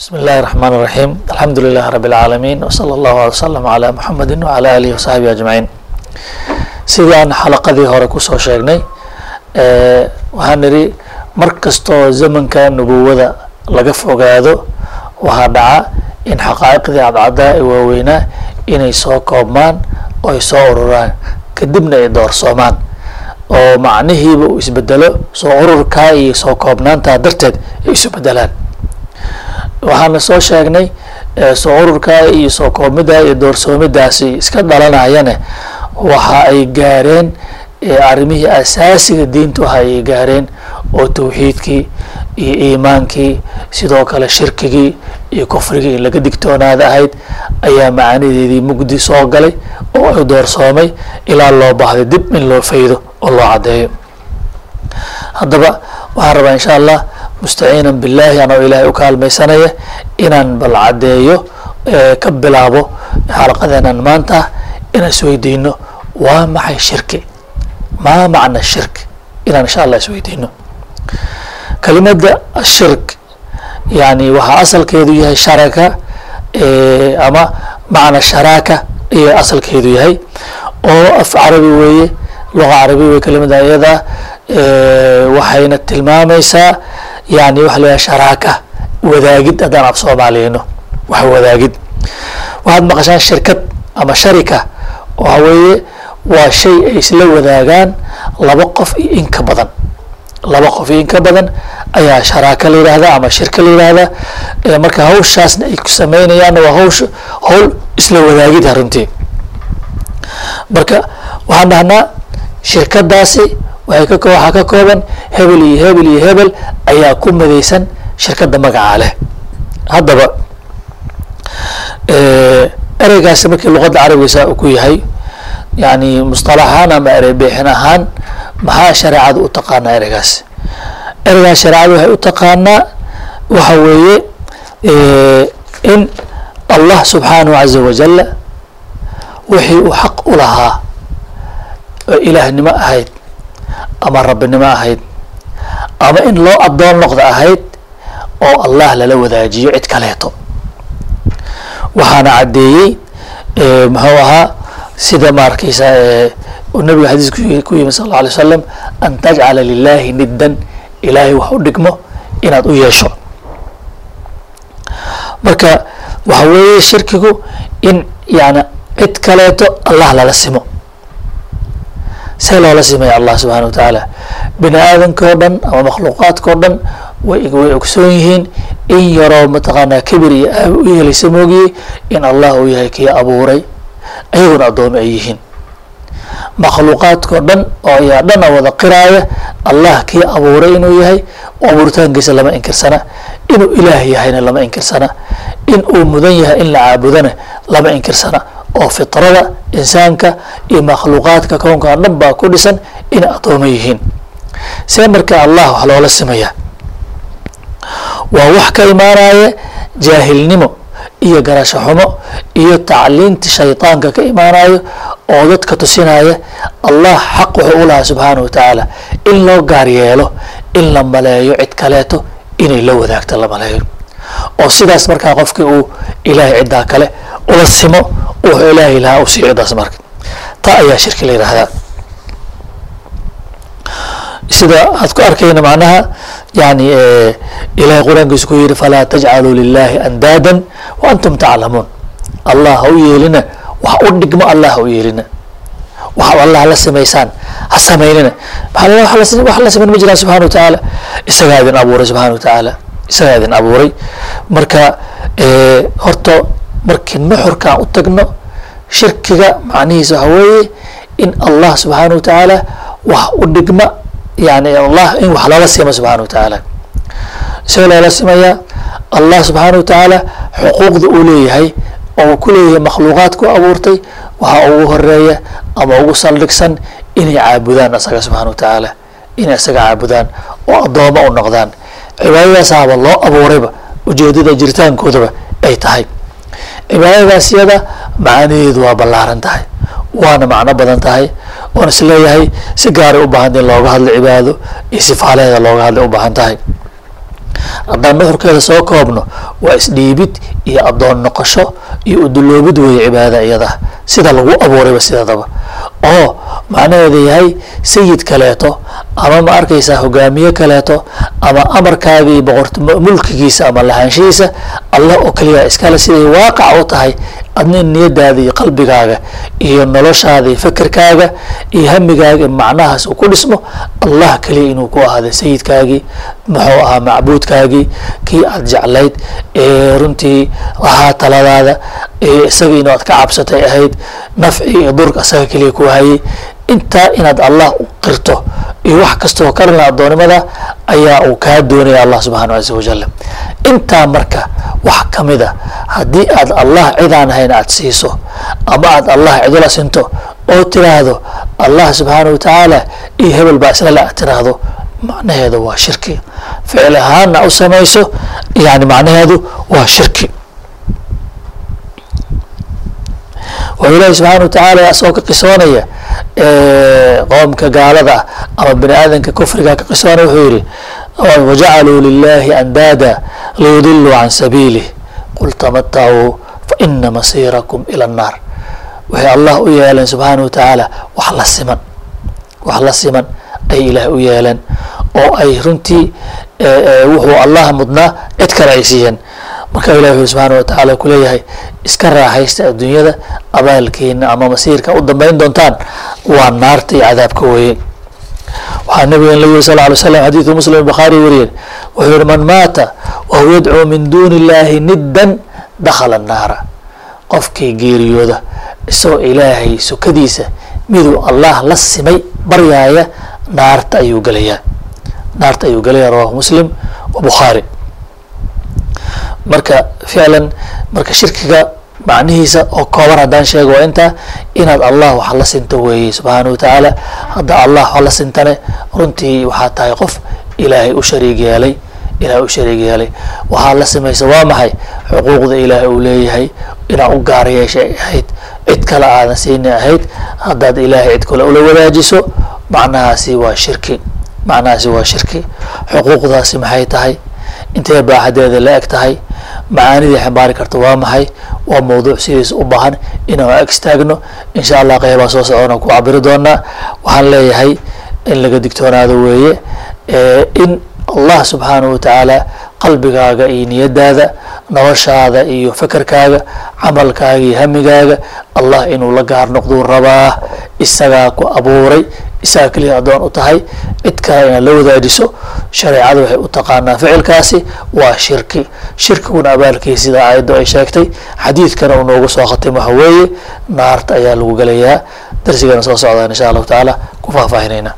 بسم الله الرحمن الرحيم الحمد لله رب العالمين وصلى الله وسلم على محمد وعلى آله وصحبه أجمعين sidii aan xalaqadii hore kusoo sheegnay waxaan nidhi mar kastoo zamanka nubuwada laga fogaado waxaa dhaca in xaqaa'iqdii cadcadaa ee waaweynaa inay soo koobmaan oo ay soo ururaan kadibna ay doorsoomaan oo macnihiiba uu isbedelo soo ururkaa iyo soo koobnaantaa darteed ay isu bedelaan waxaana soo sheegnay soo ururkaa iyo soo koobmidaa iyo doorsoomidaasi iska dhalanayane waxa ay gaareen arrimihii asaasiga diinta waxa ay gaareen oo tawxiidkii iyo iimaankii sidoo kale shirkigii iyo kufrigii in laga digtoonaada ahayd ayaa macaanideedii mugdi soo galay oo ay doorsoomay ilaa loo baahday dib in loo faydo oo loo caddeeyo. Haddaba waxaan rabaa insha allah mustaciinan billahi anoo ilaahay u kaalmaysanaya inaan bal caddeeyo ka bilaabo xalaqadeenan maanta inaan isweydiino waa maxay shirki maa macna shirki inaan insha allah isweydiino kelimadda ashirk yani waxaa asalkeedu yahay sharaka ama macna sharaaka iyo asalkeedu yahay oo af carabi weeye luqa carabi weye kelimada iyada waxayna tilmaamaysaa yani waxa layahay sharaaka wadaagid haddaan af soomaaliyeyno wax wadaagid. Waxaad maqashaan shirkad ama sharika waxa weeye waa shay ay isla wadaagaan laba qof iyo in ka badan. Laba qof iyo in ka badan ayaa sharaaka la yidhaahdaa ama shirka la yidhaahdaa marka hawshaasna ay ku sameynayaan waa hawsh hawl isla wadaagida runtii. Marka waxaan dhahnaa shirkadaasi waxay ka waxaa ka kooban hebel iyo hebel iyo hebel ayaa ku madaysan shirkadda magacaa leh. Haddaba ereygaasi markii luqadda carabigiisa ku yahay yani musطalaxaan ama erey ahaan maxaa shareecada u taqaanaa ereygaas? Ereygaas shareecada waxay u taqaanaa waxa weeye in allah subxaanahu caza wajala wixii uu xaq u lahaa oo ilaahnimo ahayd ama rabbinimo ahayd ama in loo addoon noqda ahayd oo allah lala wadaajiyo cid kaleeto. Waxaana caddeeyey muxuu ahaa sida ma arkeysa uu nabiga xadiis ku yimi sal alla alay slam an tajcala lilahi niddan ilaahay wax u dhigmo inaad u yeesho. Marka waxa weeye shirkigu in yani cid kaleeto allah lala simo see loola simaya allah subxana wa tacaala bini aadamka dhan ama makhluuqaadka o dhan way way ogsoon yihiin in yaroo mataqaanaa kibir iyo aabi u yeelaysa moogiyey in allah uu yahay kii abuuray. Ayaguna addoomi ay yihiin. Makhluuqaadkao dhan oo ayaa dhana wada qiraaya allah kii abuuray inuu yahay abuuritaankiisa lama inkirsana. Inuu ilaah yahayna lama inkirsana. In uu mudan yahay in la caabudana lama inkirsana oo fitrada insaanka iyo makhluuqaadka kownka dhan baa ku dhisan inay addooma yihiin. See marka allah wax loola simaya waa wax ka imaanaya jaahilnimo iyo garasho xumo iyo tacliinta shaydaanka ka imaanayo oo dadka tusinaya allah xaq wuxuu u lahaa subxaanahu wa tacaala in loo gaar yeelo in la maleeyo cid kaleeto inay la wadaagto la maleeyo. Oo sidaas markaa qofkii uu ilaahay ciddaa kale ula simo wuxuu ilaahay lahaa u sii ciddaas marka. Taa ayaa shirki la yidhaahdaa sida aad ku arkayna macnaha yani ilahay qur'aankiisu ku yihi falaa tajcaluu lilahi andaadan wa antum taclamuun. Allah ha u yeelina wax u dhigmo allah ha u yeelina. Waxaad allah la samaysaan ha samaynina. Wax la samayn ma jiraan subxana wa tacaala isagaa idin abuuray subxana wa tacaala isagaa idin abuuray. Marka horta markii nuxurkaan u tagno shirkiga macnihiisa waxa weeye in allah subxaana wa tacaala wax u dhigma yani allah in wax lala simo subxana wa tacaala isagoo loola simayaa allah subxaana wa tacaala xuquuqda uu leeyahay oo ku leeyahay makhluuqaadku abuurtay waxaa ugu horreeya ama ugu saldhigsan inay caabudaan asaga subxana wa tacaala inay asaga caabudaan oo addooma u noqdaan. Cibaadadaasaaba loo abuurayba ujeedada jiritaankoodaba ay tahay cibaadadaas yada macanaheedu waa ballaaran tahay waana macno badan tahay oon is leeyahay si gaaray u baahanta in looga hadlo cibaado iyo sifaalaheeda looga hadlay u baahan tahay. Haddaan nuxurkeeda soo koobno waa isdhiibid iyo addoon noqosho iyo uduloobid weeye cibaadada iyada sida lagu abuurayba sideedaba oo macnaheeda yahay sayid kaleeto ama ma arkaysaa hogaamiye kaleeto ama amarkaaga iyo boqort mulkigiisa ama lahaanshihiisa allah oo keliya iskale siday waaqac u tahay adna niyadaada iyo qalbigaaga iyo noloshaada iyo fekerkaaga iyo hamigaaga macnahaas uu ku dhismo allah keliya inuu ku ahaaday sayidkaagii muxuu ahaa macbuudkaagii kii aad jeclayd ee runtii lahaa taladaada ee isaga inuu aad ka cabsatay ahayd nafci iyo durka asaga keliya ku hayay. Intaa inaad allah u qirto iyo wax kastoo kalena addoonnimada ayaa uu kaa doonaya allah subxaana casa wajal intaa marka wax ka mid a haddii aad allah cidaan ahayn aad siiso ama aad allah cidula sinto oo tiraahdo allah subxaana watacaala iyo hebel baa islale aad tiraahdo macnaheedu waa shirki. Ficil ahaana u samayso yani macnaheedu waa shirki wuxuu ilaahi subxaana watacaala asagoo ka qisoonaya qoomka gaalada ama bini aadanka kufriga ka qisoonaya wuxuu yihi wajacaluu lilahi andaada liyudiluu can sabiilih qul tamatacuu faina masiirakum ila annaar. Waxay allah u yeeleen subxaana wa tacaala wax la siman wax la siman ay ilaah u yeeleen oo ay runtii wuxuu allah mudnaa cid kale ay siiyeen marka ilah wuxuu subxaana wa tacaala kuleeyahay iska raaxaysta adduunyada abaalkiina ama masiirka u dambeyn doontaan waa naarta iyo cadaabka weeye waxaa nabigan la yiri sal ly slam xadiidu muslim bakhaari wariyeen. Wuxuu yihi man maata wahuwa yadcuu min duuni illahi niddan dakhala annaara. Qofkii geeriyooda isagoo ilaahay sukadiisa miduu allah la simay baryaaya naarta ayuu gelayaa naarta ayuu gelaya rawahu muslim wa bukhaari marka ficlan marka shirkiga macnihiisa oo kooban haddaan sheego waa intaa inaad allah wax la sinto weeye subxaana wa tacaala hadda allah wax la sintane runtii waxaa tahay qof ilaahay u shariig yeelay ilaahay u shariig yeelay waxaa la samaysa waa maxay? Xuquuqda ilaahay uu leeyahay inaad u gaar yeeshay ahayd cid kale aadan siini ahayd. Haddaad ilaahay cid kale ula wadaajiso macnahaasi waa shirki macnahaasi waa shirki. Xuquuqdaasi maxay tahay? Intee baaxadeeda la eg tahay macaanidii xambaari karta waa maxay? Waa mawduuc sidiisa u baahan inaan ag istaagno? Insha allah qeybaa soo socona ku cabiri doonaa waxaan leeyahay in laga digtoonaado weeye in allah subxaanahu watacaala qalbigaaga iyo niyadaada noloshaada iyo fekerkaaga camalkaaga iyo hamigaaga allah inuu la gaar noqduu rabaa isagaa ku abuuray isagaa keliya addoon u tahay cid kale inaad la wadaajiso shareecadu waxay u taqaanaa ficilkaasi waa shirki. Shirkiguna abaalkiisa sida aayaddu ay sheegtay xadiidkana uu noogu soo khatim waxa weeye naarta ayaa lagu gelayaa darsigana soo socdaan insha allahu tacaala ku faahfaahinayna